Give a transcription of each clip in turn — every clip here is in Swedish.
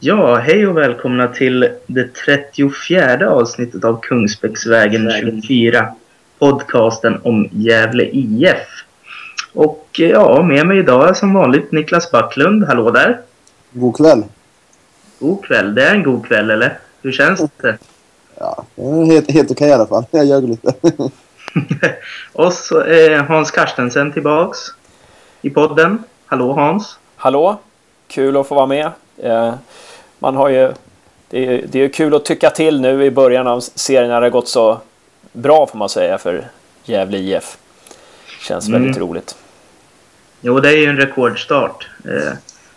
Ja, hej och välkomna till det 34 avsnittet av Kungsbäcksvägen 24. Podcasten om Gävle IF. Och ja, med mig idag är som vanligt Niklas Backlund. Hallå där! God kväll! God kväll. Det är en god kväll, eller? Hur känns det? Ja, det är helt, helt okej i alla fall. Jag ljög lite. och så är Hans Karstensen tillbaks i podden. Hallå Hans! Hallå! Kul att få vara med. Eh, man har ju, det är, det är kul att tycka till nu i början av serien när det har gått så bra får man säga för Gävle IF. Känns mm. väldigt roligt. Jo, det är ju en rekordstart. Eh,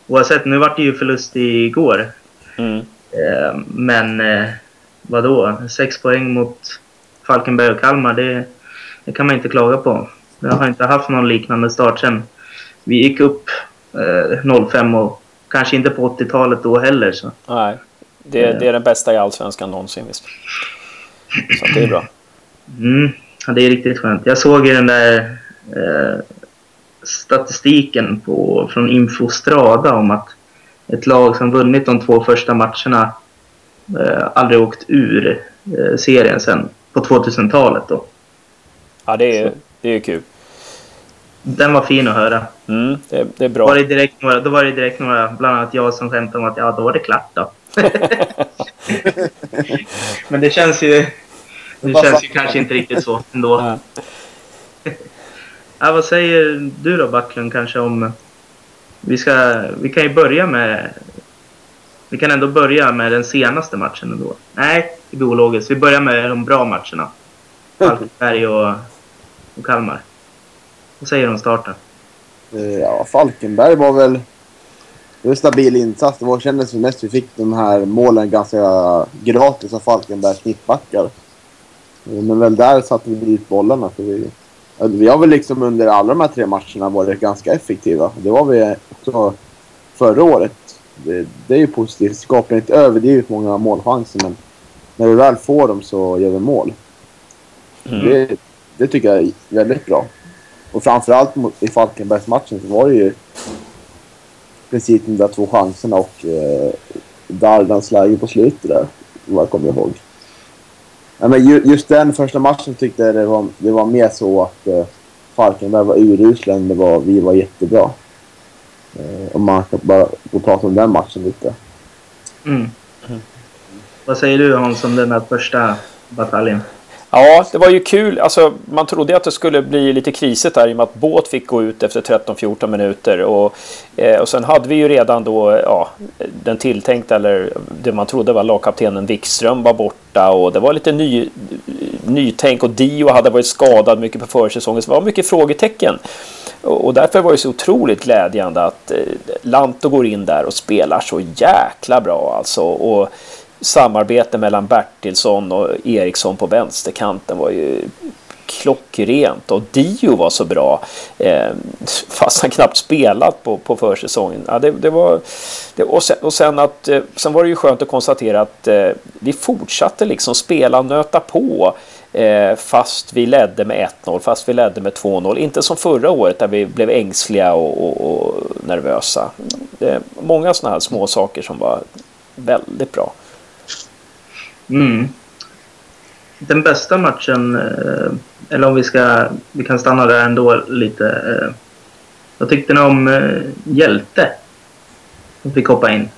oavsett, nu vart det ju förlust igår. Mm. Eh, men eh, vadå? Sex poäng mot Falkenberg och Kalmar, det, det kan man inte klaga på. Jag har inte haft någon liknande start sen vi gick upp eh, 05 och kanske inte på 80-talet då heller. Så. Nej, det, det är den bästa i Allsvenskan någonsin visst. Så det är bra. Mm, ja, det är riktigt skönt. Jag såg ju den där eh, statistiken på, från Infostrada om att ett lag som vunnit de två första matcherna eh, aldrig åkt ur eh, serien sen på 2000-talet då. Ja, det är, det är kul. Den var fin att höra. Mm, det, det, är bra. Var det direkt några, då var det direkt några, bland annat jag som skämtade om att ja, då var det klart då. Men det känns ju... Det känns ju kanske inte riktigt så ändå. ja, vad säger du då Backlund kanske om... Vi, ska, vi kan ju börja med... Vi kan ändå börja med den senaste matchen ändå. Nej, det blir ologiskt. Vi börjar med de bra matcherna. Falkenberg och, och Kalmar. Vad säger du om starten? Eh, ja, Falkenberg var väl... Det var en stabil insats. Det var, kändes som mest vi fick de här målen ganska gratis av Falkenbergs mittbackar. Eh, men väl där satte vi dit bollarna. För vi, vi har väl liksom under alla de här tre matcherna varit ganska effektiva. Det var vi också förra året. Det, det är ju positivt. Skapar inte överdrivet många målchanser men när vi väl får dem så gör vi mål. Mm. Det, det tycker jag är väldigt bra. Och framförallt i Falkenbergsmatchen så var det ju i princip de där två chanserna och eh, Dardans läge på slutet där, vad jag kommer ihåg. Ja, men ju, just den första matchen tyckte jag det var, det var mer så att eh, Falkenberg var urusla än det var vi var jättebra. Eh, om man ska bara få prata om den matchen lite. Mm. Mm. Vad säger du Hans om den här första bataljen? Ja, det var ju kul. Alltså, man trodde att det skulle bli lite krisigt där i och med att Båt fick gå ut efter 13-14 minuter. Och, eh, och sen hade vi ju redan då ja, den tilltänkta, eller det man trodde var lagkaptenen Wikström var borta. Och det var lite ny, nytänk och Dio hade varit skadad mycket på försäsongen. Så det var mycket frågetecken. Och, och därför var det så otroligt glädjande att eh, Lanto går in där och spelar så jäkla bra alltså. Och, samarbete mellan Bertilsson och Eriksson på vänsterkanten var ju klockrent och Dio var så bra eh, fast han knappt spelat på, på försäsongen. Ja, det, det var, det, och, sen, och sen, att, eh, sen var det ju skönt att konstatera att eh, vi fortsatte liksom spela, och nöta på eh, fast vi ledde med 1-0, fast vi ledde med 2-0. Inte som förra året där vi blev ängsliga och, och, och nervösa. Det är många sådana här små saker som var väldigt bra. Mm. Den bästa matchen, eh, eller om vi ska, vi kan stanna där ändå lite. Eh, vad tyckte ni om eh, Hjälte? Som fick hoppa in.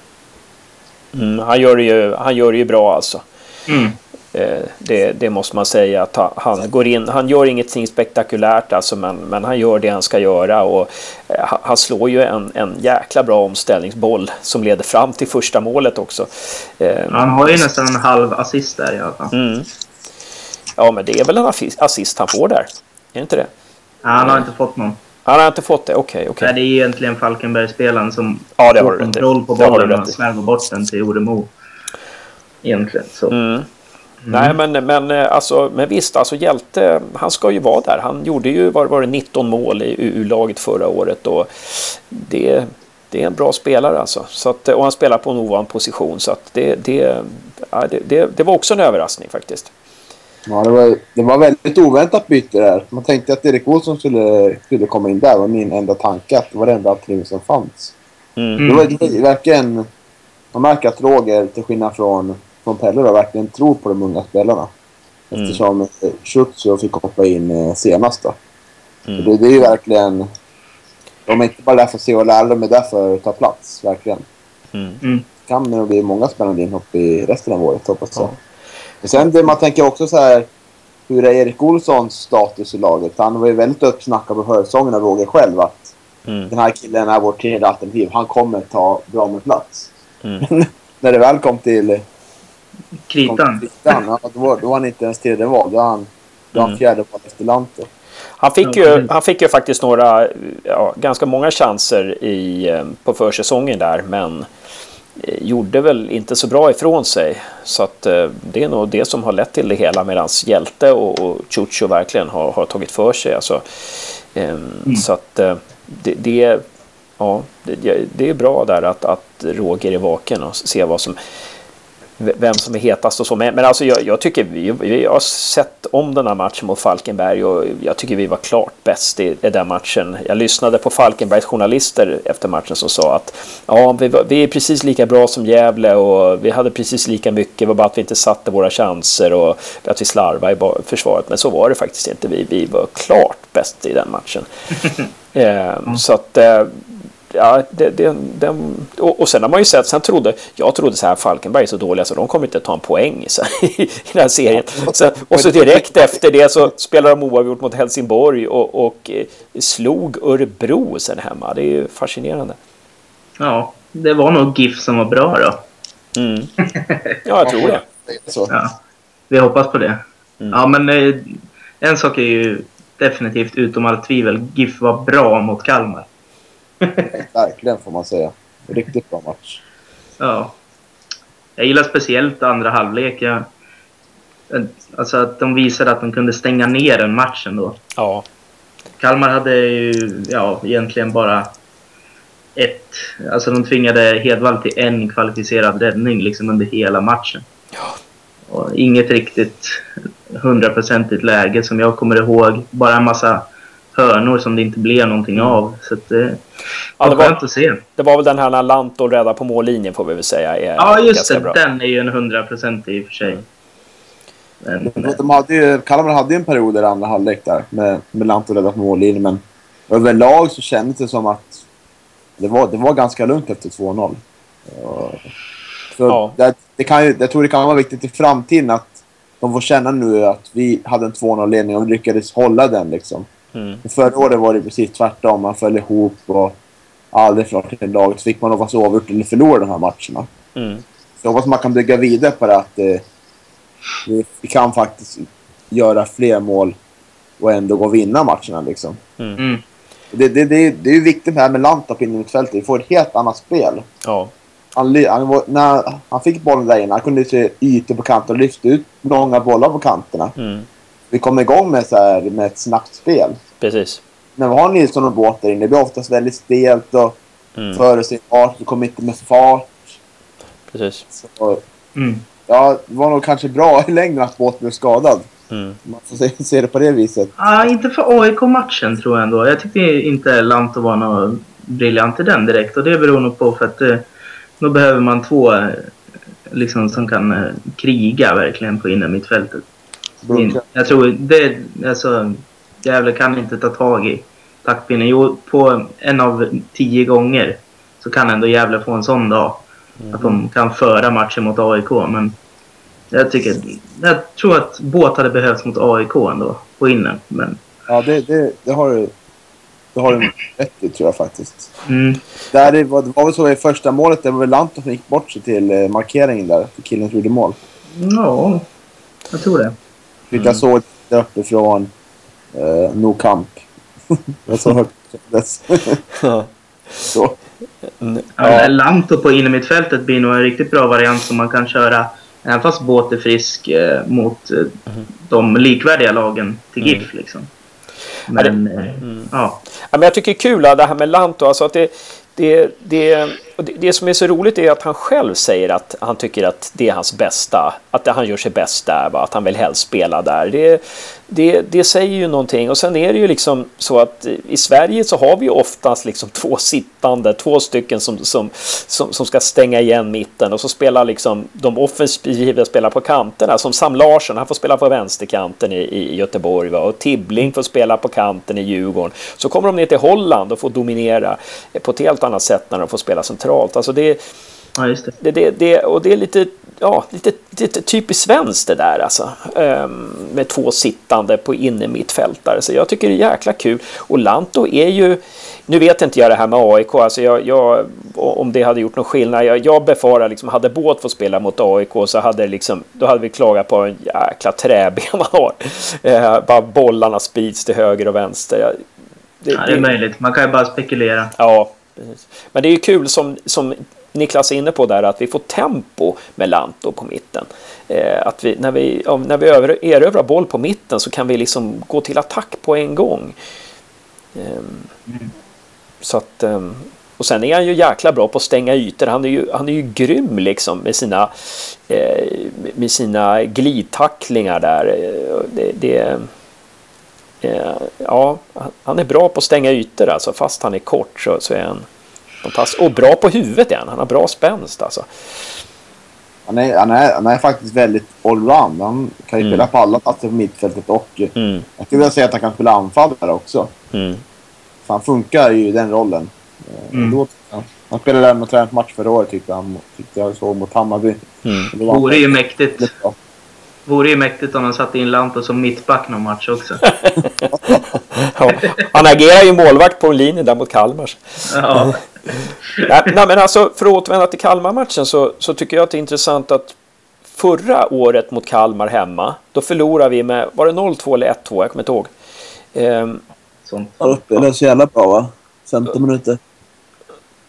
Mm, han, gör det ju, han gör det ju bra alltså. Mm. Eh, det, det, måste man säga att han går in. Han gör ingenting spektakulärt alltså, men, men han gör det han ska göra och eh, han slår ju en, en jäkla bra omställningsboll som leder fram till första målet också. Eh, han har ju nästan en halv assist där i alla fall. Mm. Ja, men det är väl en assist han får där? Är det inte det? Han har inte fått någon. Han har inte fått det, okej. Okay, okay. Nej, det är egentligen Falkenberg-spelaren som ja, det har får kontroll på bollen och slarvar bort den till Oremo. Egentligen så. Mm. Mm. Nej, men, men, eh, alltså, men visst, alltså Hjälte, han ska ju vara där. Han gjorde ju, var, var det 19 mål i U-laget förra året och det, det är en bra spelare alltså. Så att, och han spelar på en ovan position så att det, det, ja, det, det, det var också en överraskning faktiskt. Ja, det var, det var väldigt oväntat byte där. Man tänkte att Erik Olsson skulle, skulle komma in där. Det var min enda tanke. Att det var det enda alternativ som fanns. Mm. Det var verkligen man märker att Roger, till skillnad från, från Pelle, då, verkligen tror på de unga spelarna. Mm. Eftersom mm. Schutzo fick hoppa in eh, senast. Då. Mm. Det, det, är ju verkligen... De är inte bara där för att se och lära, de är där för att ta plats. Verkligen. Mm. Mm. kan det nog bli många spännande inhopp i resten av året, hoppas jag. Ja. Sen det man tänker också så här... Hur är Erik Olssons status i laget? Han var ju väldigt uppsnackad på försäsongen av Roger själv att Mm. den här killen är vårt tredje alternativ. Han kommer ta bra med plats. Mm. När det väl kom till... Kritan. till kritan, ja, då, var- då var han inte ens tredje val. Då var han, då var han Mm. fjärde val efter Lantto. Han fick, ju, precis. han fick ju faktiskt några, ja, ganska många chanser i, eh, på försäsongen där, men eh, gjorde väl inte så bra ifrån sig. Så att eh, det är nog det som har lett till det hela medan Hjälte och, och Chucho verkligen har, har tagit för sig. Alltså, ehm, Så att det, det, ja, det, det är bra där att, att Roger är vaken och ser vad som vem som är hetast och så. Men, men alltså jag, jag tycker vi, vi har sett om den här matchen mot Falkenberg och jag tycker vi var klart bäst i, i den matchen. Jag lyssnade på Falkenbergs journalister efter matchen som sa att ja, vi, vi är precis lika bra som Gävle och vi hade precis lika mycket. Det var bara att vi inte satte våra chanser och att vi slarvade i försvaret. Men så var det faktiskt inte. Vi, vi var klart bäst i den matchen. eh, så att eh, Ja, det, det, den, och, och sen har man ju sett, sen trodde, jag trodde så här Falkenberg är så dåliga så de kommer inte ta en poäng så här, i den här serien. Sen, och så direkt efter det så spelar de oavgjort mot Helsingborg och, och eh, slog Örebro sen hemma. Det är ju fascinerande. Ja, det var nog GIF som var bra då. Mm. Ja, jag tror det. Så. Ja, vi hoppas på det. Mm. Ja, men eh, en sak är ju definitivt utom allt tvivel. GIF var bra mot Kalmar. Verkligen får man säga. Riktigt bra match. Ja. Jag gillar speciellt andra halvlek. Jag, alltså att de visade att de kunde stänga ner en matchen då. Ja, Kalmar hade ju ja, egentligen bara ett... Alltså de tvingade Hedvall till en kvalificerad räddning liksom under hela matchen. Och inget riktigt hundraprocentigt läge som jag kommer ihåg. Bara en massa hörnor som det inte blev någonting av. Så att det Ja, var det var- skönt att se. det var väl den här när Lanto räddade på mållinjen får vi väl säga. Är Ja, just det. bra. Den är ju en hundraprocentig i och för sig. Men, De, de hade ju, Kalmar hade ju en period i andra halvlek där med, med Lantto räddat mållinjen, men överlag så kändes det som att det var, det var ganska lugnt efter 2-0. Ja. Så Ja. det, det kan ju, jag tror det kan vara viktigt i framtiden att de får känna nu att vi hade en 2-0-ledning och lyckades hålla den. Liksom. Mm. Förra året var det precis tvärtom. Man föll ihop och aldrig förlorade till laget. Så fick man hoppas oavgjort eller förlora de här matcherna. Mm. Så jag hoppas man kan bygga vidare på det att eh, vi, kan faktiskt göra fler mål och ändå gå och vinna matcherna. Liksom. mm, Det, det, det, det är ju viktigt det här med Lanta på innermittfältet. Vi får ett helt annat spel. Ja. Han, han, var, när han fick bollen där inne, han kunde se ytor på kanten och lyfta ut långa bollar på kanterna. Mm. Vi kom igång med, så här, med ett snabbt spel. Precis. När vi har Nilsson och Båt där inne, det blir oftast väldigt stelt och Mm. före sin fart. Vi kommer inte med fart. Precis. Så, mm. ja, det var nog kanske bra i längden att Båt blev skadad. Mm. Man får se, se det på det viset. Ah, inte för AIK-matchen tror jag ändå. Jag tyckte inte Lanto var något briljant i den direkt. Och det beror nog på för att eh, då behöver man två eh, liksom, som kan eh, kriga verkligen på innermittfältet. In, jag tror det, alltså, Gävle kan inte ta tag i taktpinnen. Jo, på en av tio gånger så kan ändå Gävle få en sån dag. Att de kan föra matchen mot AIK. Men jag tycker, jag tror att båt hade behövts mot AIK ändå. På inner. Men, Ja, det, det, det har du det har du rätt i tror jag faktiskt. mm, Där det, var, det var väl så i första målet, det var väl Lanto som gick bort sig till eh, markeringen där. För killen som gjorde mål. ja, jag tror det. Fick jag såg där uppifrån eh, No Camp. jag så högt. Ja. så. Mm. Ja. Lanto på innermittfältet blir nog en riktigt bra variant som man kan köra även fast båt är frisk eh, mot eh, de likvärdiga lagen till Mm. GIF. Liksom. Men, eh, Mm. ja. Ja, men jag tycker det är kul det här med Lanto. Alltså att det, det, det, och det, det, som är så roligt är att han själv säger att han tycker att det är hans bästa, att han gör sig bäst där, va? att han vill helst spela där. Det, det, det säger ju någonting och sen är det ju liksom så att i Sverige så har vi ju oftast liksom två sittande, två stycken som, som, som, som ska stänga igen mitten och så spelar liksom de offensiva spelar på kanterna som Sam Larsson, han får spela på vänsterkanten i, i Göteborg va? och Tibbling får spela på kanten i Djurgården. Så kommer de ner till Holland och får dominera på ett helt annat sätt när de får spela centralt. Alltså det, ja, det. Det, det, det, och det är lite, ja, lite, lite typiskt svenskt det där alltså. Um, med två sittande på inne mittfältare. Så jag tycker det är jäkla kul. Och Lanto är ju, nu vet inte jag det här med AIK, alltså jag, jag, om det hade gjort någon skillnad. Jag, jag befarar liksom, hade Båt fått spela mot AIK så hade liksom, då hade vi klagat på en jäkla träben man har. Uh, bara bollarna sprids till höger och vänster. Det, ja, det är möjligt. Man kan ju bara spekulera. Ja, precis. Men det är ju kul som, som Niklas är inne på där att vi får tempo med Lanto på mitten. Eh, att vi, när vi, när vi erövrar boll på mitten så kan vi liksom gå till attack på en gång. Eh, mm. Så att, eh, och sen är han ju jäkla bra på att stänga ytor. Han är ju, han är ju grym liksom med sina, eh, med sina glidtacklingar där. Eh, det, det ja, han är bra på att stänga ytor alltså. Fast han är kort så, så är han fantastisk. Och bra på huvudet är han. Han har bra spänst alltså. Han är, han är, han är faktiskt väldigt allround. Han kan ju mm. spela på alla platser på mittfältet och mm. jag skulle vilja säga att han kan spela anfallare också. Mm. För han funkar ju i den rollen. Eh, mm. Då, han spelade även och match förra året tyckte, han, tyckte jag så mot Hammarby. Mm. Det vore ju mäktigt. Vore ju mäktigt om han satte in Lanto som mittback någon match också. ja, han agerar ju målvakt på en linje där mot Kalmar. Ja. nej, men alltså för att återvända till Kalmar-matchen så, så tycker jag att det är intressant att förra året mot Kalmar hemma, då förlorade vi med, var det 0-2 eller 1-2? Jag kommer inte ihåg. Ehm, Sånt. Ja, det är så jävla bra va? 15 minuter.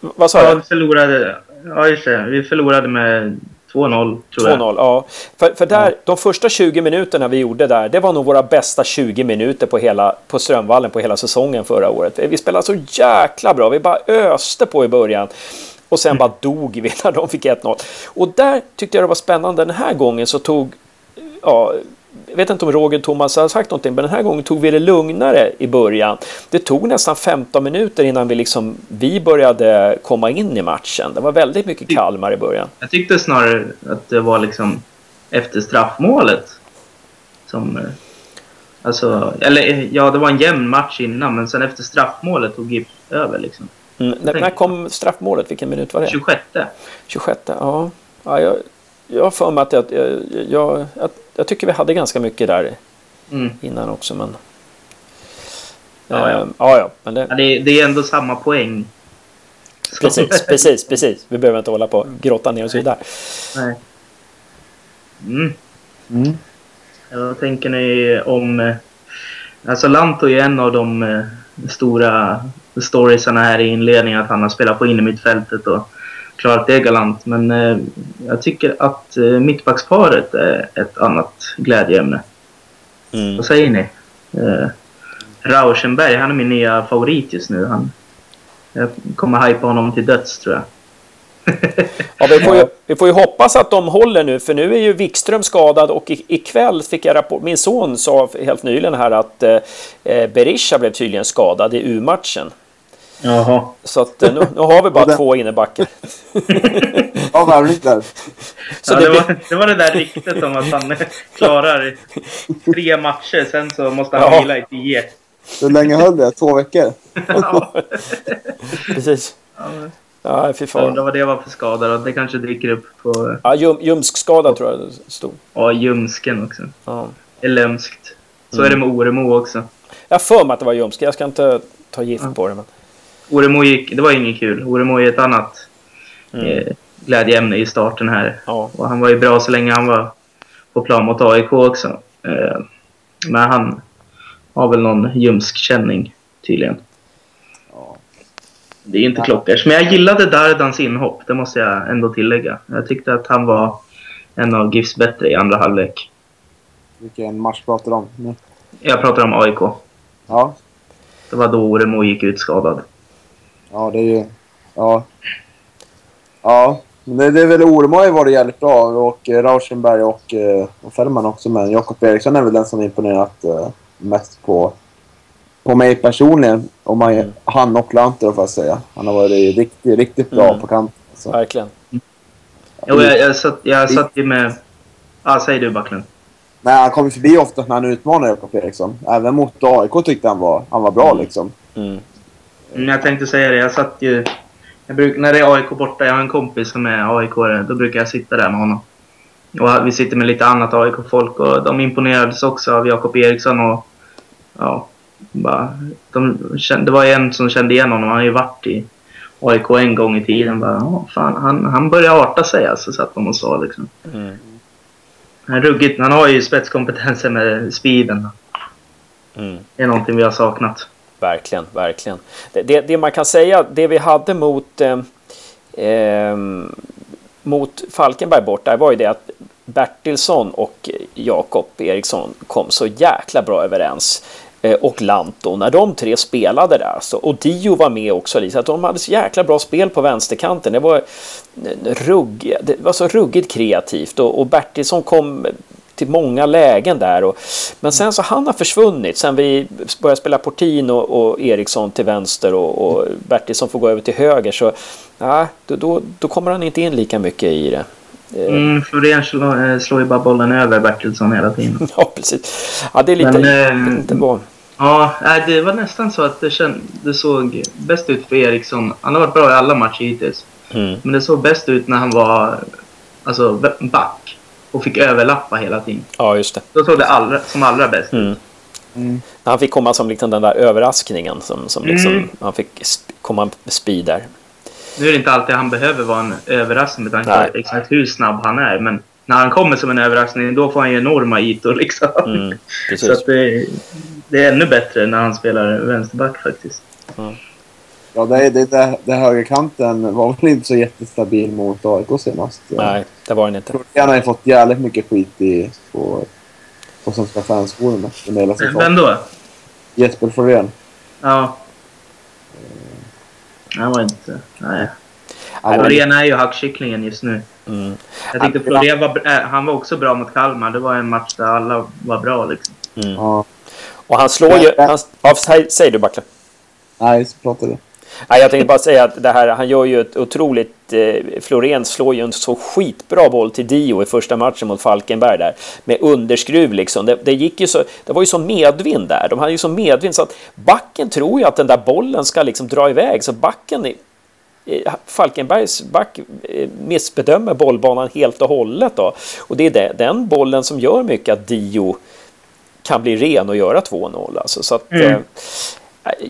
Vad sa ja, du? Förlorade, ja, just det. Vi förlorade med 2-0 tror jag. 2-0, ja. För, för där, ja. de första 20 minuterna vi gjorde där, det var nog våra bästa 20 minuter på, hela, på Strömvallen på hela säsongen förra året. Vi spelade så jäkla bra. Vi bara öste på i början. Och sen bara dog vi när de fick 1-0. Och där tyckte jag det var spännande. Den här gången så tog ja, jag vet inte om Roger Thomas har sagt någonting, men den här gången tog vi det lugnare i början. Det tog nästan 15 minuter innan vi, liksom, vi började komma in i matchen. Det var väldigt mycket Kalmar i början. Jag tyckte snarare att det var liksom efter straffmålet som... Eh, alltså, eller ja, det var en jämn match innan, men sen efter straffmålet tog GIF över liksom. Mm, när, när kom straffmålet? Vilken minut var det? 26. 26, ja. ja jag, jag har för mig att jag, jag, jag, jag, tycker vi hade ganska mycket där mm. innan också. Men, ja, ja. Äh, ja, ja, men det... Ja, det, det är ändå samma poäng. Precis, precis, precis. Vi behöver inte hålla på och grotta ner oss vidare. Nej. Mm. Mm. vad tänker ni om... Eh, alltså Lanto är en av de eh, stora storiesarna här i inledningen. Att han har spelat på innermittfältet och klarat det galant. Men eh, jag tycker att eh, mittbacksparet är ett annat glädjeämne. Mm. Vad säger ni? Eh, Rauschenberg, han är min nya favorit just nu. Han, jag kommer hypa honom till döds tror jag. ja, vi, får ju, vi får ju hoppas att de håller nu, för nu är ju Wikström skadad och ikväll fick jag rapport. Min son sa helt nyligen här att eh, Berisha blev tydligen skadad i U-matchen. Jaha. Så att, eh, nu, nu har vi bara två innebackar. ja, värvligt där. Så ja, det, var, det var det där ryktet om att han klarar tre matcher, sen så måste han ja. vila i tio. Hur länge höll det? Två veckor? ja. Precis. Ja, fy fan. Undrar vad det var för skada Det kanske dyker upp på... Ja, ljum, ljumskskada tror jag det stod. Ja, ljumsken också. Ja. Eller lömskt. Så mm. är det med Oremo också. Jag har för mig att det var ljumsken. Jag ska inte ta gift ja. på det. Men... Oremo gick, det var inget kul. Oremo är ett annat mm. eh, glädjeämne i starten här. Ja. Och han var ju bra så länge han var på plan mot AIK också. Eh, men han har väl någon ljumskkänning tydligen. Ja. Det är inte ja. klockers. Men jag gillade Dardans inhopp, det måste jag ändå tillägga. Jag tyckte att han var en av GIFs bättre i andra halvlek. Vilken match pratar du om? Nu? Jag pratar om AIK. Ja. Det var då Oremo gick ut skadad. Ja, det är ju... Ja. Ja, men det, det är väl Ormo har ju varit jävligt bra och eh, Rauschenberg och, eh, och Fällman också. Men Jakob Eriksson är väl den som imponerat eh, mest på, på mig personligen. Om man, Mm. Han och Lanter får jag säga. Han har varit riktigt, riktigt bra Mm. på kanten. Så. Verkligen. Jo, jag, jag, satt, jag satt ju med... Ja, säg du Backlund. Men han kommer förbi ofta när han utmanar Jakob Eriksson. Även mot AIK tyckte han var, han var bra liksom. Mm. Jag tänkte säga det. Jag satt ju... Jag bruk, när det är AIK borta, jag har en kompis som är aik då brukar jag sitta där med honom. Och vi sitter med lite annat AIK-folk och de imponerades också av Jakob Eriksson och... Ja, bara... De, kände- det var en som kände igen honom. Han har ju varit i AIK en gång i tiden. Bara, "Ja, fan, han, han börjar arta sig alltså, satt de och sa liksom. Mm. Han, ruggigt, han har ju spetskompetensen med speeden. Mm. Det är någonting vi har saknat. Verkligen, verkligen. Det, det, det man kan säga, det vi hade mot, eh, eh, mot Falkenberg bort där var ju det att Bertilsson och Jakob Eriksson kom så jäkla bra överens. Eh, och Lanto, när de tre spelade där så, och Dio var med också, så att de hade så jäkla bra spel på vänsterkanten. Det var, eh, rugg, det var så ruggigt kreativt och, och Bertilsson kom till många lägen där. Och, men sen så han har försvunnit sen vi började spela Portin och, Eriksson till vänster och, och Bertilsson får gå över till höger. Så ja, då, då, då kommer han inte in lika mycket i det. Eh, Mm, Florén slår, eh, slår ju bara bollen över Bertilsson hela tiden. Ja, precis. Ja, det är lite... Men, eh, inte vad. Ja, det var nästan så att det, känd, det såg bäst ut för Eriksson. Han har varit bra i alla matcher hittills. Mm. Men det såg bäst ut när han var alltså, back och fick överlappa hela tiden. Ja, just det. Då såg det allra, som allra bäst. Mm. Mm. Han fick komma som liksom den där överraskningen som, som liksom, Mm. han fick sp- komma med speed där. Nu är det inte alltid han behöver vara en överraskning med tanke på exakt hur snabb han är. Men när han kommer som en överraskning, då får han ju enorma ytor liksom. Mm, Så det, det är ännu bättre när han spelar vänsterback faktiskt. Ja, det, det, det, det högerkanten var väl inte så jättestabil mot AIK senast. Nej, det var den inte. Han har ju fått jävligt mycket skit i, på, på Svenska hela Vem då? Jesper Florén. Ja. Han var inte... Nej. Florén är ju hackkycklingen just nu. Mm. Jag tyckte Florén var, äh, han var också bra mot Kalmar. Det var en match där alla var bra liksom. Mm. Ja, Och han slår ju... Han, ja, säg, säg du Backle. nej, så pratar du. Nej, jag tänkte bara säga att det här, han gör ju ett otroligt... Eh, Florén slår ju en så skitbra boll till Dio i första matchen mot Falkenberg där. Med underskruv liksom. Det, det, gick ju så, det var ju så medvind där. De hade ju så medvind så att backen tror ju att den där bollen ska liksom dra iväg. Så backen... eh, Falkenbergs back eh, missbedömer bollbanan helt och hållet. Då. Och det är den bollen som gör mycket att Dio kan bli ren och göra 2-0. Alltså, så att, Mm.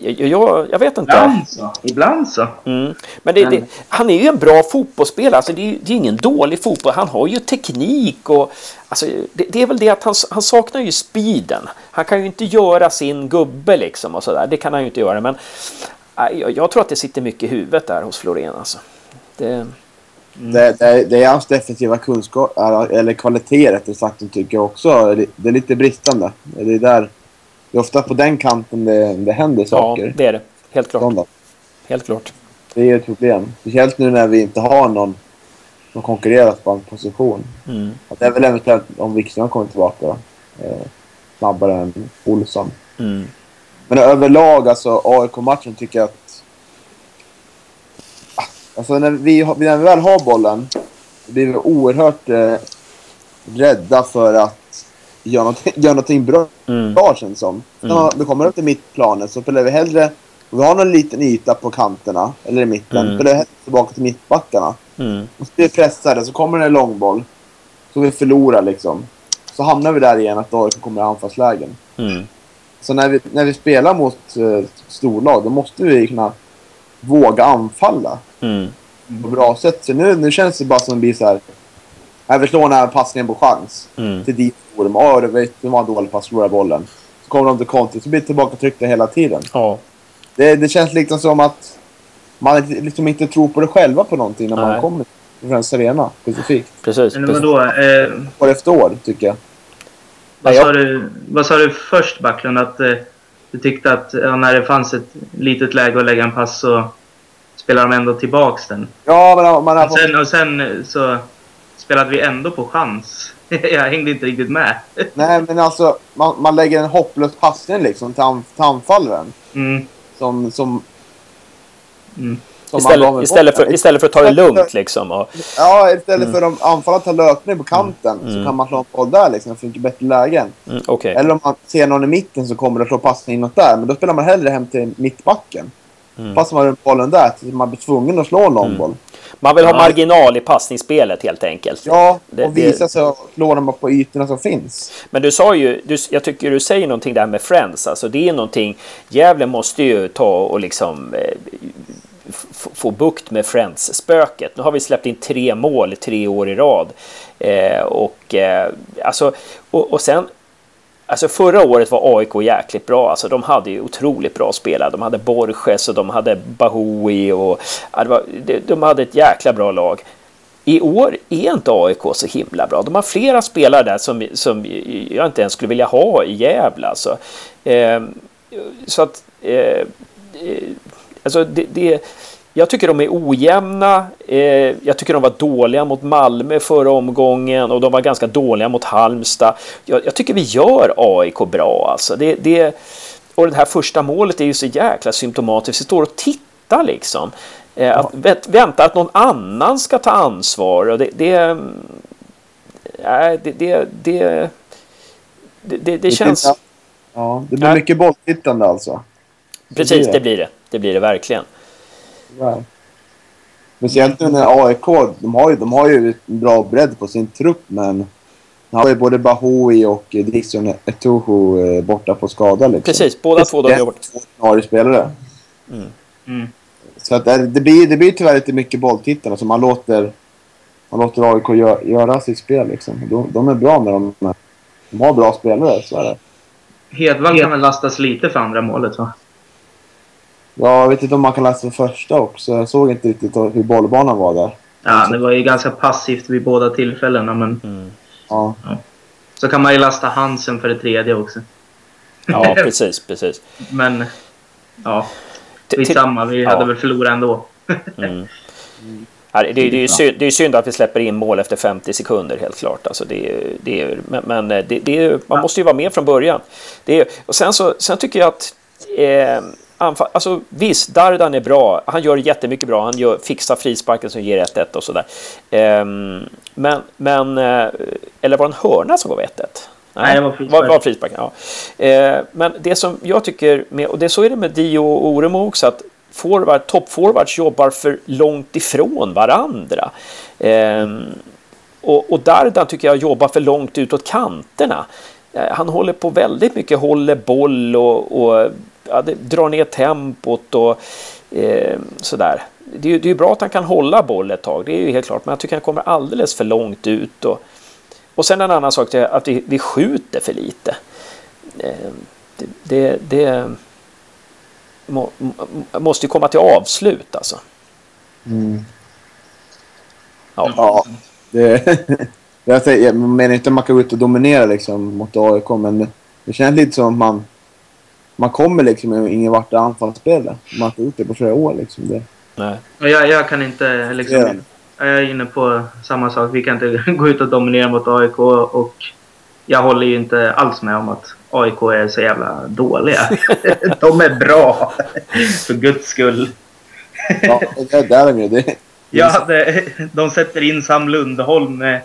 Jag, jag, jag vet inte. Ibland så. Ibland så. Mm. Men det, det, han är ju en bra fotbollsspelare. Alltså det, är, ju- det är ingen dålig fotboll. Han har ju teknik och... Alltså det, det är väl det att han, han saknar ju speeden. Han kan ju inte göra sin gubbe liksom och sådär. Det kan han ju inte göra. Men nej, jag, jag tror att det sitter mycket i huvudet där hos Florén alltså. Det, Det, det, det är hans defensiva kunskap, eller kvalitet rättare sagt, tycker jag också. Det är lite bristande. Det är, där, det är ofta på den kanten det, det händer ja, saker. det är det. Helt klart. Sådana. Helt klart. Det är ett problem. Speciellt nu när vi inte har någon som konkurrerar på en position. Mm. Att det är väl eventuellt om Wikström kommer tillbaka då, eh, snabbare än Olsson. Mm. Men överlag, alltså AIK-matchen tycker jag att... Alltså när vi, när vi väl har bollen blir vi oerhört eh, rädda för att göra någonting, göra någonting bra, Mm. bra känns som. Mm. När vi kommer upp till mittplanet så spelar vi hellre... Vi har någon liten yta på kanterna, eller i mitten, Mm. spelar vi hellre tillbaka till mittbackarna. Mm. Och så blir vi pressade, så kommer det en långboll. Så vi förlorar liksom. Så hamnar vi där igen att AIK kommer i anfallslägen. Mm. Så när vi, när vi spelar mot eh, storlag, då måste vi kunna våga anfalla Mm. på bra sätt. Så nu, nu känns det bara som att blir så här... Här vi slår den här passningen på chans Mm. till dit Orm. Ja, det var- det var en dålig pass, förlorar bollen. Så kommer de till kontring, så blir det tillbaka tryckta hela tiden. Ja. Det, det känns liksom som att man liksom inte tror på det själva på någonting när Nej. man kommer till Friends Arena specifikt. Precis. Precis. vadå? Eh, År efter år, tycker jag. vad, sa jag- du, vad sa du först Backlund? Att eh, du tyckte att ja, när det fanns ett litet läge att lägga en pass så spelar de ändå tillbaks den. Ja, men man har och, sen, och sen så spelade vi ändå på chans. jag hängde inte riktigt med. Nej, men alltså man, man lägger en hopplös passning liksom till, till anfallaren. Mm. Som... som mm. Istället, istället, för, istället för att ta det lugnt liksom. Och... Ja, istället mm. för att anfallaren tar löpning på kanten mm. så kan man slå en boll där liksom. Det funkar bättre lägen. Mm, okay. Eller om man ser någon i mitten så kommer det slå passning inåt där. Men då spelar man hellre hem till mittbacken. Mm. Passar man runt bollen där så man blir tvungen att slå en lång mm. boll. Man vill ha marginal i passningsspelet helt enkelt. Ja, och visa sig att slå dem på ytorna som finns. Men du sa ju, du, jag tycker du säger någonting där med Friends. Alltså det är någonting, Gävle måste ju ta och liksom eh, få bukt med Friends-spöket. Nu har vi släppt in tre mål tre år i rad. Eh, och, eh, alltså, och, och sen Alltså förra året var AIK jäkligt bra. Alltså de hade ju otroligt bra spelare. De hade Borges och de hade Bahoui och de hade ett jäkla bra lag. I år är inte AIK så himla bra. De har flera spelare där som, som jag inte ens skulle vilja ha i Gävle. Alltså. Eh, så att... Eh, eh alltså det, det jag tycker de är ojämna. Eh, jag tycker de var dåliga mot Malmö förra omgången och de var ganska dåliga mot Halmstad. Jag, jag tycker vi gör AIK bra alltså. Det, det, och det här första målet är ju så jäkla symptomatiskt. Vi står och tittar liksom. Eh, att vänta att någon annan ska ta ansvar. Och det, det, det, det, det, det känns... Ja, det blir mycket bolltittande alltså. Precis, det blir det. Det blir det verkligen. Tyvärr. Speciellt nu när AIK, de har, ju, de har ju en bra bredd på sin trupp men de har ju både Bahoui och Dixon Etuhu eh, borta på skada. Liksom. Precis, båda två de är borta. Två ordinarie spelare. Mm. Mm. Så att det, blir, det blir tyvärr lite mycket bolltittande. Så man låter, man låter AIK gör, göra sitt spel. Liksom. De, de är bra när de, de har bra spelare, så är det. Hedvall kan väl lastas lite för andra målet va? Ja, jag vet inte om man kan läsa för första också. Jag såg inte riktigt hur bollbanan var där. Ja, det var ju ganska passivt vid båda tillfällena, men... Mm. Ja. ja. Så kan man ju lasta Hansen för det tredje också. Ja, precis, precis. Men, ja. Skitsamma, vi hade väl förlorat ändå. mm. Det, det, det, är synd, det är synd att vi släpper in mål efter 50 sekunder helt klart. Alltså det, det, men men det, det, man måste ju vara med från början. Det, och sen, så, sen tycker jag att eh, anfall, alltså visst, Dardan är bra. Han gör jättemycket bra. Han gör, fixar frisparken som ger 1-1 och sådär. Um, men, men, uh, eller var det en hörna som gav 1-1? Nej, det var frispark. Var, var frisparken, ja. Uh, men det som jag tycker, med, och det så är det med Dio och Oremo också, att forward, toppforwards jobbar för långt ifrån varandra. Um, och, och Dardan tycker jag jobbar för långt utåt kanterna. Han håller på väldigt mycket, håller boll och, och ja, det drar ner tempot och eh, sådär. Det är, det är bra att han kan hålla boll ett tag, det är ju helt klart, men jag tycker han kommer alldeles för långt ut. Och, och sen en annan sak är att vi, vi skjuter för lite. Eh, det, det, det må, måste ju komma till avslut alltså. Mm. Ja. ja, det, jag menar inte att man kan gå ut och dominera liksom mot AIK, men det känns lite som att man man kommer liksom ingen vart i anfallsspelet. Man har inte gjort det på flera år. Liksom. Det. Nej. Jag, jag kan inte liksom... Ja. Jag är inne på samma sak. Vi kan inte gå ut och dominera mot AIK och jag håller ju inte alls med om att AIK är så jävla dåliga. De är bra. För guds skull. ja, det är där de det. Ja, det, de sätter in Sam Lundholm med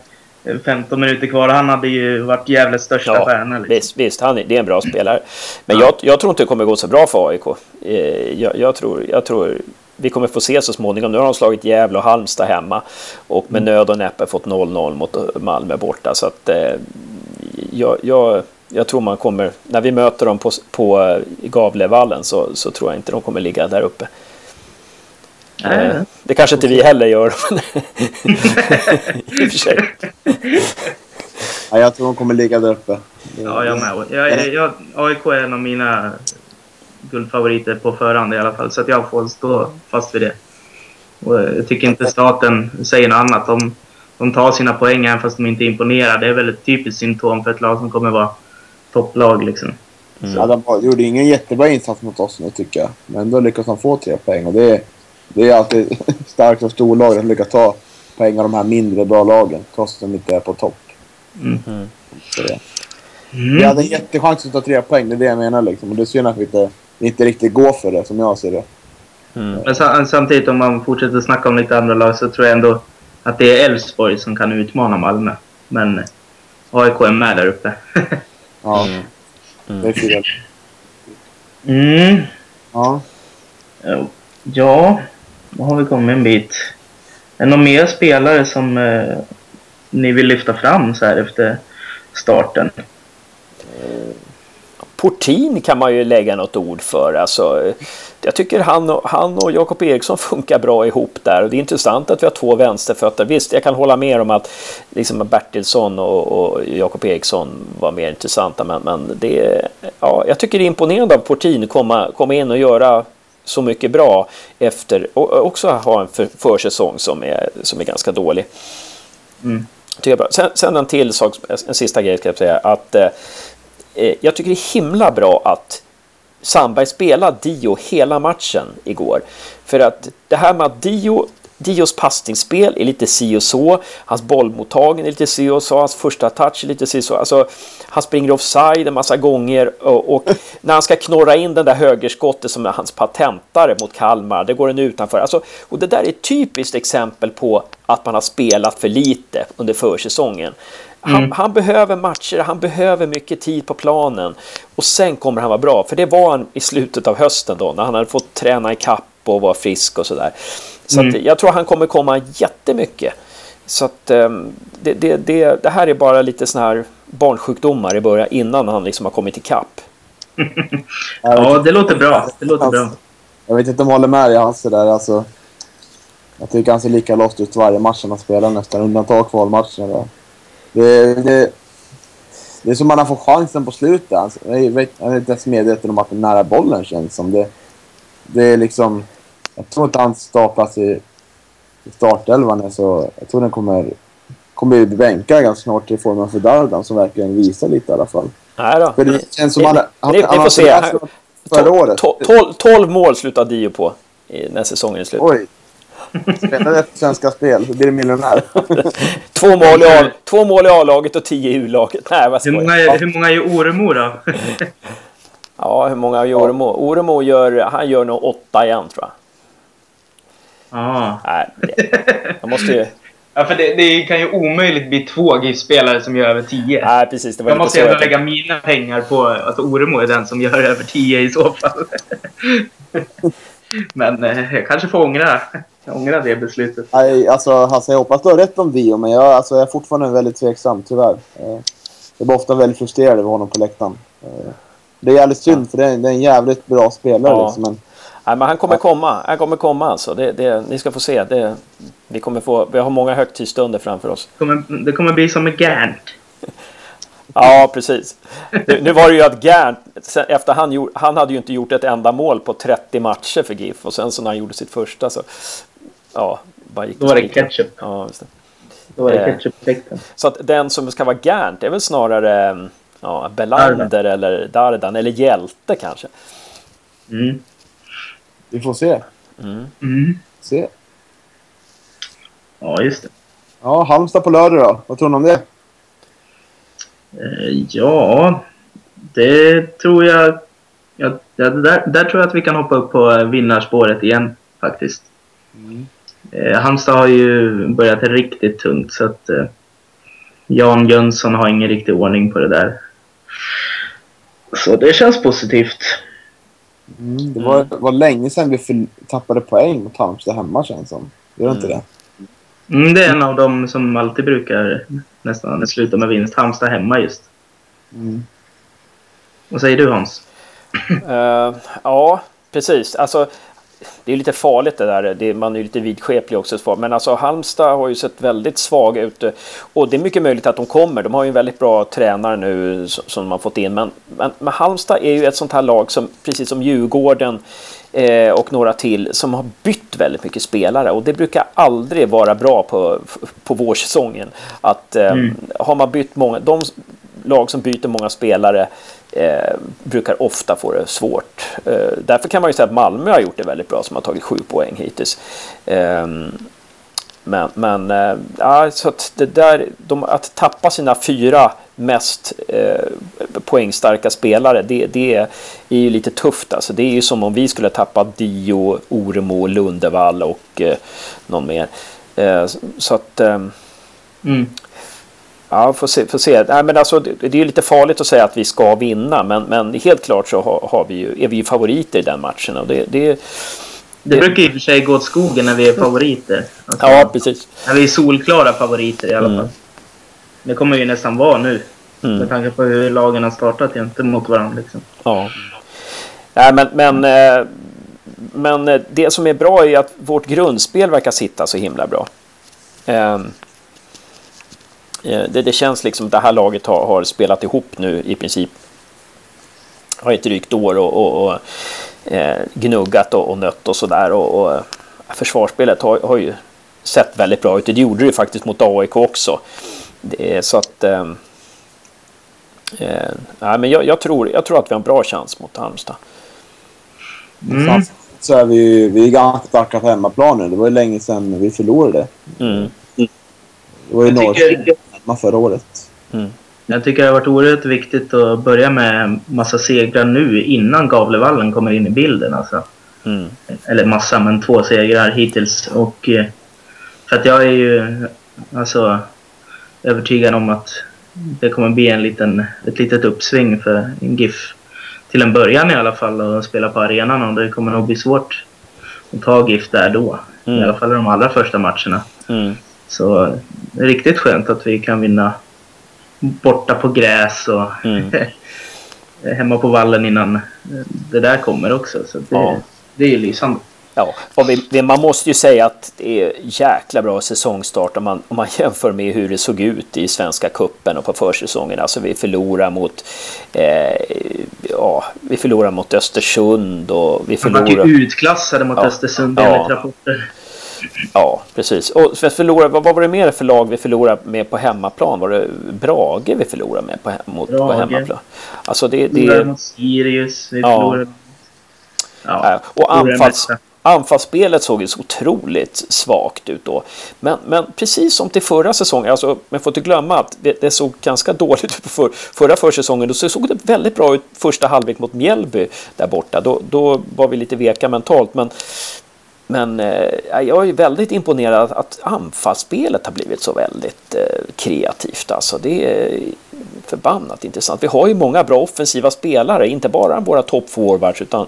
15 minuter kvar. Han hade ju varit Gävles största ja, stjärna. Liksom. Visst, visst han, det är en bra spelare. Men ja. jag, jag, tror inte det kommer gå så bra för AIK. Eh, jag, jag, tror, jag tror vi kommer få se så småningom. Nu har de slagit Gävle och Halmstad hemma och med mm. nöd och näppe fått 0-0 mot Malmö borta. Så att eh, jag, jag, jag, tror man kommer, när vi möter dem på, på Gavlevallen så, så tror jag inte de kommer ligga där uppe. Nej. Det kanske inte vi heller gör. I och för sig. Ja, jag tror de kommer ligga där uppe. Ja, jag med. Jag, jag, AIK är en av mina guldfavoriter på förhand i alla fall. Så att jag får stå fast vid det. Och jag tycker inte staten säger något annat. De, de tar sina poäng även fast de inte imponerar. Det är väl ett typiskt symptom för ett lag som kommer vara topplag. Liksom. Mm. Ja, de gjorde ingen jättebra insats mot oss nu tycker jag. Men ändå lyckas de få tre poäng. Och det är, det är alltid starkt av storlagen att lyckas ta poäng av de här mindre bra lagen trots att de inte är på topp. Mm. Så det. Mm. Vi hade en jättechans att ta tre poäng, det är det jag menar. Liksom. Och det är synd att vi inte, inte riktigt går för det, som jag ser det. Men sa- samtidigt om man fortsätter snacka om lite andra lag så tror jag ändå att det är Elfsborg som kan utmana Malmö. Men AIK är med där uppe. Ja, Mm. det är fel. mm. Ja. Ja, då har vi kommit en bit. Är det några mer spelare som eh, ni vill lyfta fram så här efter starten? Portin kan man ju lägga något ord för. Alltså, jag tycker han och, han och Jakob Eriksson funkar bra ihop där. Och det är intressant att vi har två vänsterfötter. Visst, jag kan hålla med om att liksom Bertilsson och, och Jakob Eriksson var mer intressanta. Men, men det, ja, jag tycker det är imponerande av Portin att komma, komma in och göra så mycket bra efter och också ha en för, försäsong som är, som är ganska dålig. Mm. Sen, sen en till sak, en sista grej ska jag säga. Att, eh, eh, jag tycker det är himla bra att Sandberg spelade Dio hela matchen igår. För att det här med att Dio, Dios passningsspel är lite si och så. Hans bollmottagning är lite si och så. Hans första touch är lite si och så. Alltså, han springer offside en massa gånger och, och när han ska knorra in den där högerskottet som är hans patentare mot Kalmar, det går den utanför. Alltså, och det där är ett typiskt exempel på att man har spelat för lite under försäsongen. Han, han behöver matcher, han behöver mycket tid på planen och sen kommer han vara bra. För det var han i slutet av hösten då när han hade fått träna i kapp och var frisk och sådär. Så att jag tror han kommer komma jättemycket. Så att ehm, det, det, det, det här är bara lite såna här barnsjukdomar i början innan han liksom har kommit i kapp. Ja, det låter bra. Det låter bra. Jag vet inte om jag håller med dig Hasse där. Alltså, jag tycker han ser lika lost ut varje match han spelar nästan. Undantag kvalmatcherna. där. Det, det, det är som man har fått chansen på slutet. Alltså, jag, vet, jag är inte ens medveten om att den nära bollen känns som. Det, det är liksom... Jag tror inte hans startplats i, i startelvan så... Jag tror den kommer, kommer bli bänkad ganska snart till formen för Dardan som verkligen visar lite i alla fall. Nej då. För det känns som Ni- han... ni- han, ni han får har se. Förra året. 12, 12 mål slutar Dio på i- när säsongen är slut. Oj. Spelade efter Svenska Spel så blir det miljonär. Två mål, i A, två mål i A-laget och 10 i U-laget. Nej, vad Hur många, hur många är Oremo då? Ja, hur många gör Oremo? Oremo gör, han gör nog åtta igen tror jag. Ja. Nej, det- jag måste ju... ja, för det, det kan ju omöjligt bli två GIF-spelare som gör över 10. Nej, precis. Det var Jag måste ändå jag lägga mina pengar på att Oremo är den som gör över 10 i så fall. Men eh, jag kanske får ångra, ångra det beslutet. Nej, alltså Hasse, jag hoppas du har rätt om Dio, men jag, alltså, jag är fortfarande väldigt tveksam, tyvärr. Eh, Jag blir ofta väldigt frustrerad över honom på läktaren. Eh, Det är jävligt synd, för det är, det är en jävligt bra spelare. Ja. Liksom, men, Nej, men han kommer komma. Han kommer komma alltså. Det, det, ni ska få se. Det, vi, kommer få, vi har många högtidsstunder framför oss. Det kommer, det kommer bli som med Gant. Ja, precis. Nu, nu var det ju att Gant, efter han, han hade ju inte gjort ett enda mål på 30 matcher för GIF och sen så när han gjorde sitt första så... Ja, bara gick Då var det ketchup. Ja, just det. Då var det Eh. ketchup-effekten. Så att den som ska vara Gant är väl snarare ja, Belander eller Dardan eller Hjälte kanske. Mm. Vi får se. Mm. se. Ja, just det. Ja, Halmstad på lördag då. Vad tror ni om det? Eh, Ja, det tror jag... Ja, där, där tror jag att vi kan hoppa upp på vinnarspåret igen faktiskt. Eh, Halmstad har ju börjat riktigt tungt så att eh, Jan Jönsson har ingen riktig ordning på det där. Så det känns positivt. Mm, det var, var länge sedan vi för, tappade poäng mot Halmstad hemma känns som. Gör det inte det? Mm, det är en av dem som alltid brukar nästan sluta med vinst. Halmstad hemma just. Mm. Vad säger du Hans? Eh, ja, precis. Alltså, det är lite farligt det där. Det, man är lite vidskeplig också. så- Men alltså Halmstad har ju sett väldigt svaga ut. Och det är mycket möjligt att de kommer. De har ju en väldigt bra tränare nu som de har fått in. Men, men, men Halmstad är ju ett sånt här lag som precis som Djurgården eh, och några till som har bytt väldigt mycket spelare. Och det brukar aldrig vara bra på, på vårsäsongen. Att eh, har man bytt många... De lag som byter många spelare eh, brukar ofta få det svårt. Eh, därför kan man ju säga att Malmö har gjort det väldigt bra som har tagit sju poäng hittills. Eh, men, men eh, ja, så att det där, de, att tappa sina fyra mest eh, poängstarka spelare, det, det är ju lite tufft. Alltså. Det är ju som om vi skulle tappa Dio, Oremo, Lundevall och eh, någon mer. Eh, så att... Eh, Mm. Ja, får se. Får se. Nej, men alltså, det, det är ju lite farligt att säga att vi ska vinna, men, men helt klart så har, har vi ju, är vi ju favoriter i den matchen. Och det, det, Det brukar i och för sig gå åt skogen när vi är favoriter. Alltså, ja, precis. När vi är solklara favoriter i alla Mm. fall. Det kommer ju nästan vara nu. Mm. Med tanke på hur lagen har startat egentligen mot varandra. Liksom. Ja. Nej, men, men, eh, men eh, det som är bra är att vårt grundspel verkar sitta så himla bra. Eh, Det, det känns liksom att det här laget har, har spelat ihop nu i princip. Har ett drygt år och, och, och eh, gnuggat och, och nött och sådär. Och, och eh, försvarsspelet har, har ju sett väldigt bra ut. Det gjorde det ju faktiskt mot AIK också. Det så att... Eh, nej, men jag, jag, tror, jag tror att vi har en bra chans mot Halmstad. Mm. Så är vi, ju- vi är ganska starka på hemmaplan nu. Det var ju länge sedan vi förlorade. Mm. Det var ju Jag tycker, hemma förra året. jag tycker det har varit oerhört viktigt att börja med massa segrar nu innan Gavlevallen kommer in i bilden. Alltså. Mm. Eller massa, men två segrar hittills. Och, eh, för att jag är ju alltså, övertygad om att det kommer bli en liten, ett litet uppsving för GIF. Till en början i alla fall att spela på arenan och det kommer nog bli svårt att ta GIF där då. Mm. I alla fall i de allra första matcherna. Mm. Så det är riktigt skönt att vi kan vinna borta på gräs och Mm. hemma på vallen innan det där kommer också. Så det, Ja. det är ju lysande. Ja, och vi, man måste ju säga att det är jäkla bra säsongstart om man, om man jämför med hur det såg ut i Svenska Kuppen och på försäsongen. Alltså vi förlorar mot, eh, ja, vi förlorar mot Östersund och vi Vi var förlorar... ju utklassade mot Ja. Östersund Ja. enligt rapporter. Ja, precis. Och för förlora, vad, vad var det mer för lag vi förlorade med på hemmaplan? Var det Brage vi förlorade med på, mot, på Brage. hemmaplan? Alltså det, det, förlorade mot Sirius. Vi Ja. förlorade... Ja. Och anfalls, anfallsspelet såg ju så otroligt svagt ut då. Men, men precis som till förra säsongen, alltså, men får inte glömma att det, det såg ganska dåligt ut på för, förra försäsongen. Då så såg det väldigt bra ut första halvlek mot Mjällby där borta. Då, då var vi lite veka mentalt. Men, men eh, jag är väldigt imponerad att anfallsspelet har blivit så väldigt eh, kreativt. Alltså, det är förbannat intressant. Vi har ju många bra offensiva spelare, inte bara våra toppforwards utan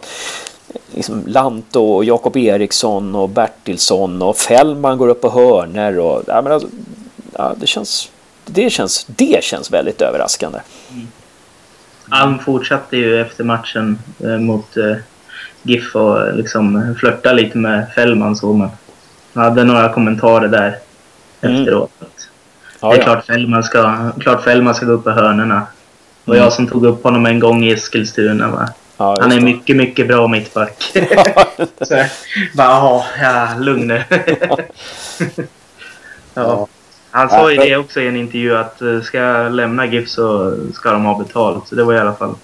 eh, liksom Lanto och Jakob Eriksson och Bertilsson och Fällman går upp på hörner och ja, men alltså, ja, det känns det känns, det känns väldigt överraskande. Mm. Alm fortsatte ju efter matchen eh, mot eh, GIF och liksom flörta lite med Fällman så men han hade några kommentarer där Mm. efteråt. Ja, det är ja. klart Fällman ska, klart Fällman ska gå upp på hörnorna. Det var Mm. jag som tog upp honom en gång i Eskilstuna. Va? Ja, Han är mycket, mycket bra mittback. så jag bara, "Jaha, ja, lugn nu. ja. Han sa ju det också i en intervju att eh, ska jag lämna GIF så ska de ha betalt. Så det var i alla fall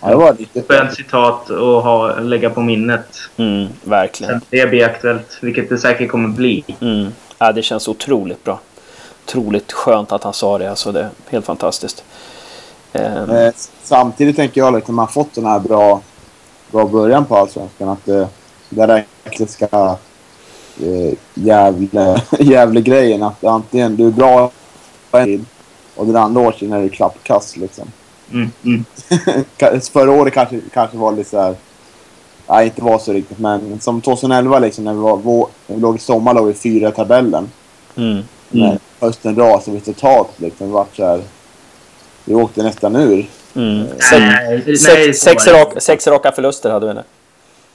det var lite skönt citat att ha, lägga på minnet. Mm, verkligen. Sen det blir aktuellt, vilket det säkert kommer bli. Mm. Ja, det känns otroligt bra. Otroligt skönt att han sa det. Alltså, det är helt fantastiskt. Ehm, Eh, samtidigt tänker jag att man har fått den här bra, bra början på Allsvenskan. Att eh, det räcker ska eh, jävla, jävla grejen att antingen du är bra och den andra året är du klappkast liksom. Mm, mm. Förra året kanske, kanske var lite så här... Nej, inte var så riktigt, men som 2011 liksom när vi, var, vår, när vi låg i sommar låg vi fyra i tabellen. mm. När hösten rasade vi totalt liksom. Vi vart så här... Vi åkte nästan ur. Mm. Sex, Nej, nej, sex, var raka, sex raka förluster hade vi nu.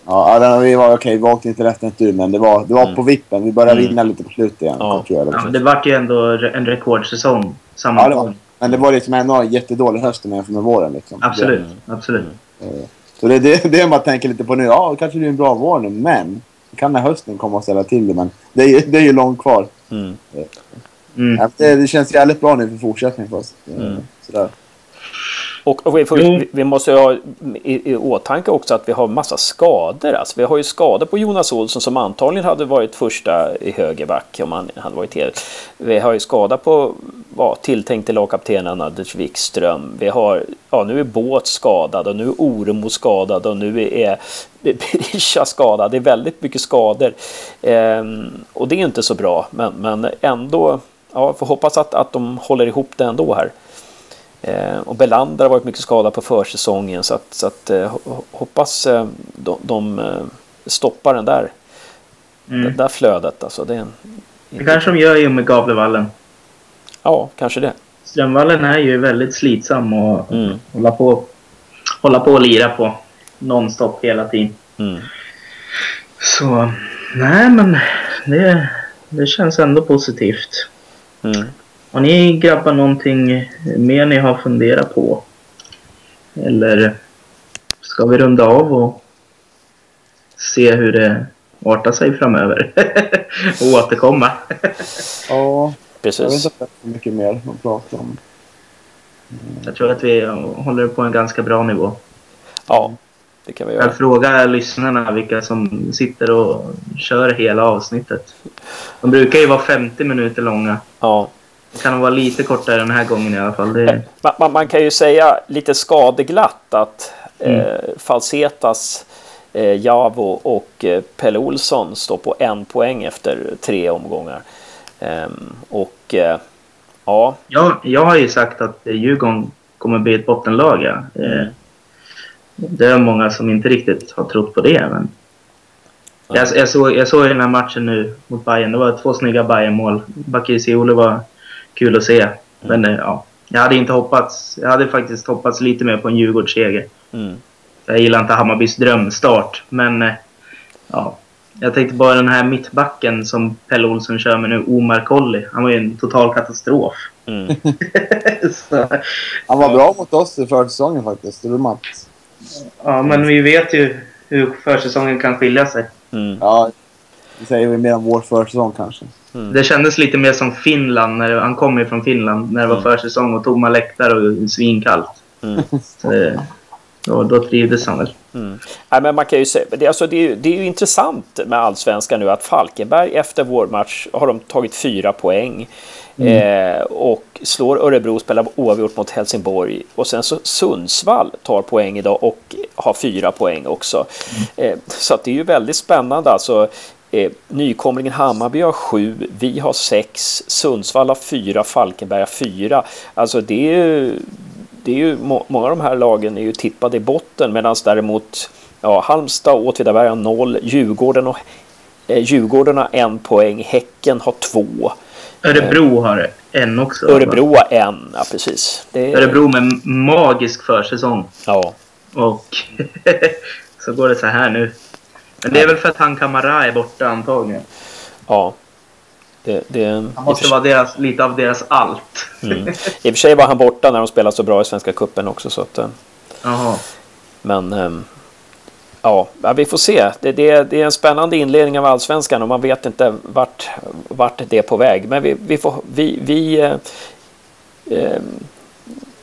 Ja, ja, vi var okej. Vi åkte inte rätt ur, men det var, det var Mm. på vippen. Vi började Mm. vinna lite på slutet igen. Ja. Jag, Ja, liksom. men det vart ju ändå en rekordsäsong Ja, det var, sammantaget. Men det var liksom en jättedålig höst jämfört med våren. Liksom. Absolut, absolut. Det, så det är det, det man tänker lite på nu. Ja, kanske det är en bra vår nu, men kan den här hösten komma och ställa till det. Men det är, ju- det är ju långt kvar. Mm. Mm. Ja, Det, det känns jävligt bra nu för fortsättning för oss. Mm. Sådär. Och, och vi, vi, vi, måste ha i, i åtanke också att vi har massa skador. Alltså, vi har ju skador på Jonas Olsson som antagligen hade varit första i högerback om han hade varit helt. Vi har ju skada på ja, tilltänkte lagkaptenen Anders Wikström. Vi har, ja, nu är Båt skadad och nu är Oremo skadad och nu är Berisha skadad. Det är väldigt mycket skador. Ehm, och det är inte så bra, men, men ändå, ja, får hoppas att, att de håller ihop det ändå här. Eh, och Belander har varit mycket skadad på försäsongen så att, så att eh, hoppas eh, de, de stoppar den där, mm. det där flödet. Alltså, det, är en, det kanske de gör i och med Gavlevallen. Ja, kanske det. Strömvallen är ju väldigt slitsam och mm. hålla, på, hålla på och lira på nonstop hela tiden. Mm. Så nej men det, det känns ändå positivt. Mm. Har ni grabbar någonting mer ni har funderat på? Eller ska vi runda av och se hur det artar sig framöver? och återkomma? ja, precis. Jag vet inte så mycket mer att prata om. Jag tror att vi håller på en ganska bra nivå. Ja, det kan vi göra. Jag frågar lyssnarna vilka som sitter och kör hela avsnittet. De brukar ju vara 50 minuter långa. Ja. Kan vara lite kortare den här gången i alla fall. Det... Man, man, man, kan ju säga lite skadeglatt att mm. eh, Falsetas, eh, Javo och eh, Pelle Olsson står på en poäng efter tre omgångar. Ehm, och eh, ja. Jag, jag har ju sagt att Djurgården kommer bli ett bottenlag. Ja. Eh, det är många som inte riktigt har trott på det. Men... Jag, jag, såg, jag såg den här matchen nu mot Bayern. Det var två snygga Bayern-mål. Bakircioglu var kul att se. Men mm. ja, jag hade inte hoppats. Jag hade faktiskt hoppats lite mer på en Djurgårdsseger. Mm. Jag gillar inte Hammarbys drömstart, men eh, ja. Jag tänkte bara den här mittbacken som Pelle Olsson kör med nu, Omar Kolli. Han var ju en total katastrof. Mm. han var bra mot oss i försäsongen faktiskt. Det Mats. Ja, men vi vet ju hur försäsongen kan skilja sig. Mm. Ja, det säger vi mer om vår försäsong kanske. Mm. Det kändes lite mer som Finland, när han kom ju från Finland, när det var mm. försäsong och tomma läktare och svinkallt. Mm. Så, då, trivdes han väl. Mm. Nej, men man kan ju säga, det, alltså, det, är, det är ju intressant med allsvenskan nu att Falkenberg efter vår match har de tagit fyra poäng. Mm. Eh, och slår Örebro, spelar oavgjort mot Helsingborg. Och sen så Sundsvall tar poäng idag och har fyra poäng också. Mm. Eh, så att det är ju väldigt spännande alltså. Eh, nykomlingen Hammarby har sju, vi har sex, Sundsvall har fyra, Falkenberg har fyra. Alltså det är ju, det är ju många av de här lagen är ju tippade i botten medan däremot ja, Halmstad och Åtvidaberg har noll, Djurgården, och, eh, Djurgården har en poäng, Häcken har två. Örebro har en också. Örebro har en, ja precis. Det. Örebro med magisk försäsong. Ja. Och så går det så här nu. Men det är väl för att han Kamara är borta antagligen. Ja. Det, det, han måste vara deras, lite av deras allt. Mm. I och för sig var han borta när de spelade så bra i Svenska Kuppen också. Så att, eh, Jaha. Men ähm, ja, vi får se. Det, det, det, är en spännande inledning av Allsvenskan och man vet inte vart, vart det är på väg. Men vi, vi, får, vi, vi äh, äh,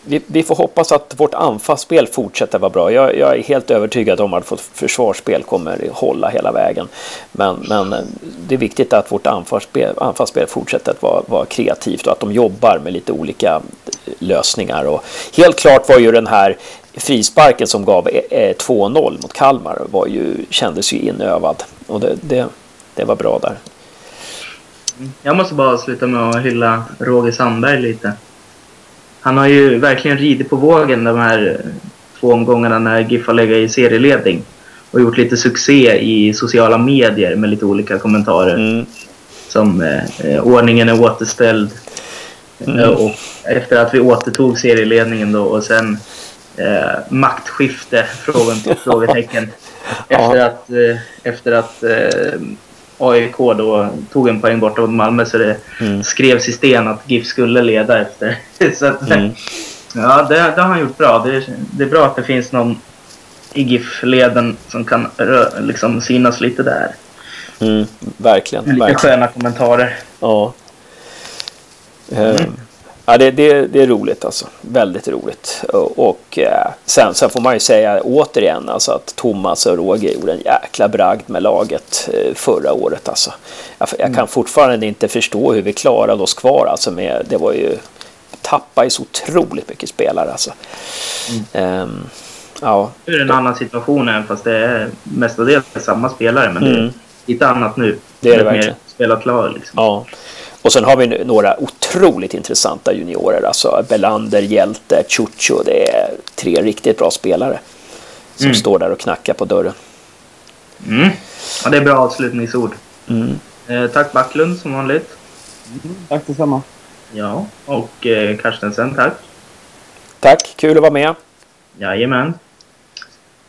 vi, vi, får hoppas att vårt anfallsspel fortsätter vara bra. Jag, jag, är helt övertygad om att vårt försvarsspel kommer hålla hela vägen. Men, men det är viktigt att vårt anfallsspel, anfallsspel fortsätter att vara, vara, kreativt och att de jobbar med lite olika eh, lösningar. Och helt klart var ju den här frisparken som gav eh, 2-0 mot Kalmar var ju, kändes ju inövad. Och det, det, det var bra där. Mm. Jag måste bara avsluta med att hylla Roger Sandberg lite han har ju verkligen ridit på vågen de här två omgångarna när GIF har legat i serieledning. Och gjort lite succé i sociala medier med lite olika kommentarer. Mm. Som eh, ordningen är återställd. Mm. Eh, och efter att vi återtog serieledningen då och sen eh, maktskifte? Frågan, frågetecken. Efter att, eh, efter att eh, AIK då tog en poäng borta mot Malmö så det mm. skrevs i sten att GIF skulle leda efter. så att, mm. Ja, det, det, har han gjort bra. Det, det, är bra att det finns någon i GIF-leden som kan liksom synas lite där. Mm, verkligen. Lite verkligen. sköna kommentarer. Ja. Mm. Ja, det, det, det är roligt alltså. Väldigt roligt. Och, eh, sen, sen får man ju säga återigen alltså att Thomas och Roger gjorde en jäkla bragd med laget eh, förra året. Alltså. Jag, jag kan mm. fortfarande inte förstå hur vi klarade oss kvar. Alltså med, det var ju tappade ju så otroligt mycket spelare. Alltså. Mm. Um, ja. Nu är det en annan situation även fast det är mestadels samma spelare. Men mm. det är lite annat nu. Det är det verkligen. Spela klar liksom. Ja. Och sen har vi några otroligt intressanta juniorer. Alltså Belander, Hjälte, Chucho. Det är tre riktigt bra spelare. Som mm. står där och knackar på dörren. Mm. Ja, det är bra avslutningsord. Mm. Eh, tack Backlund som vanligt. Mm, tack detsamma. Ja, och eh, Carstensen, tack. Tack, kul att vara med. Jajamän.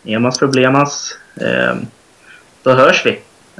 Emas problemas. Eh, då hörs vi.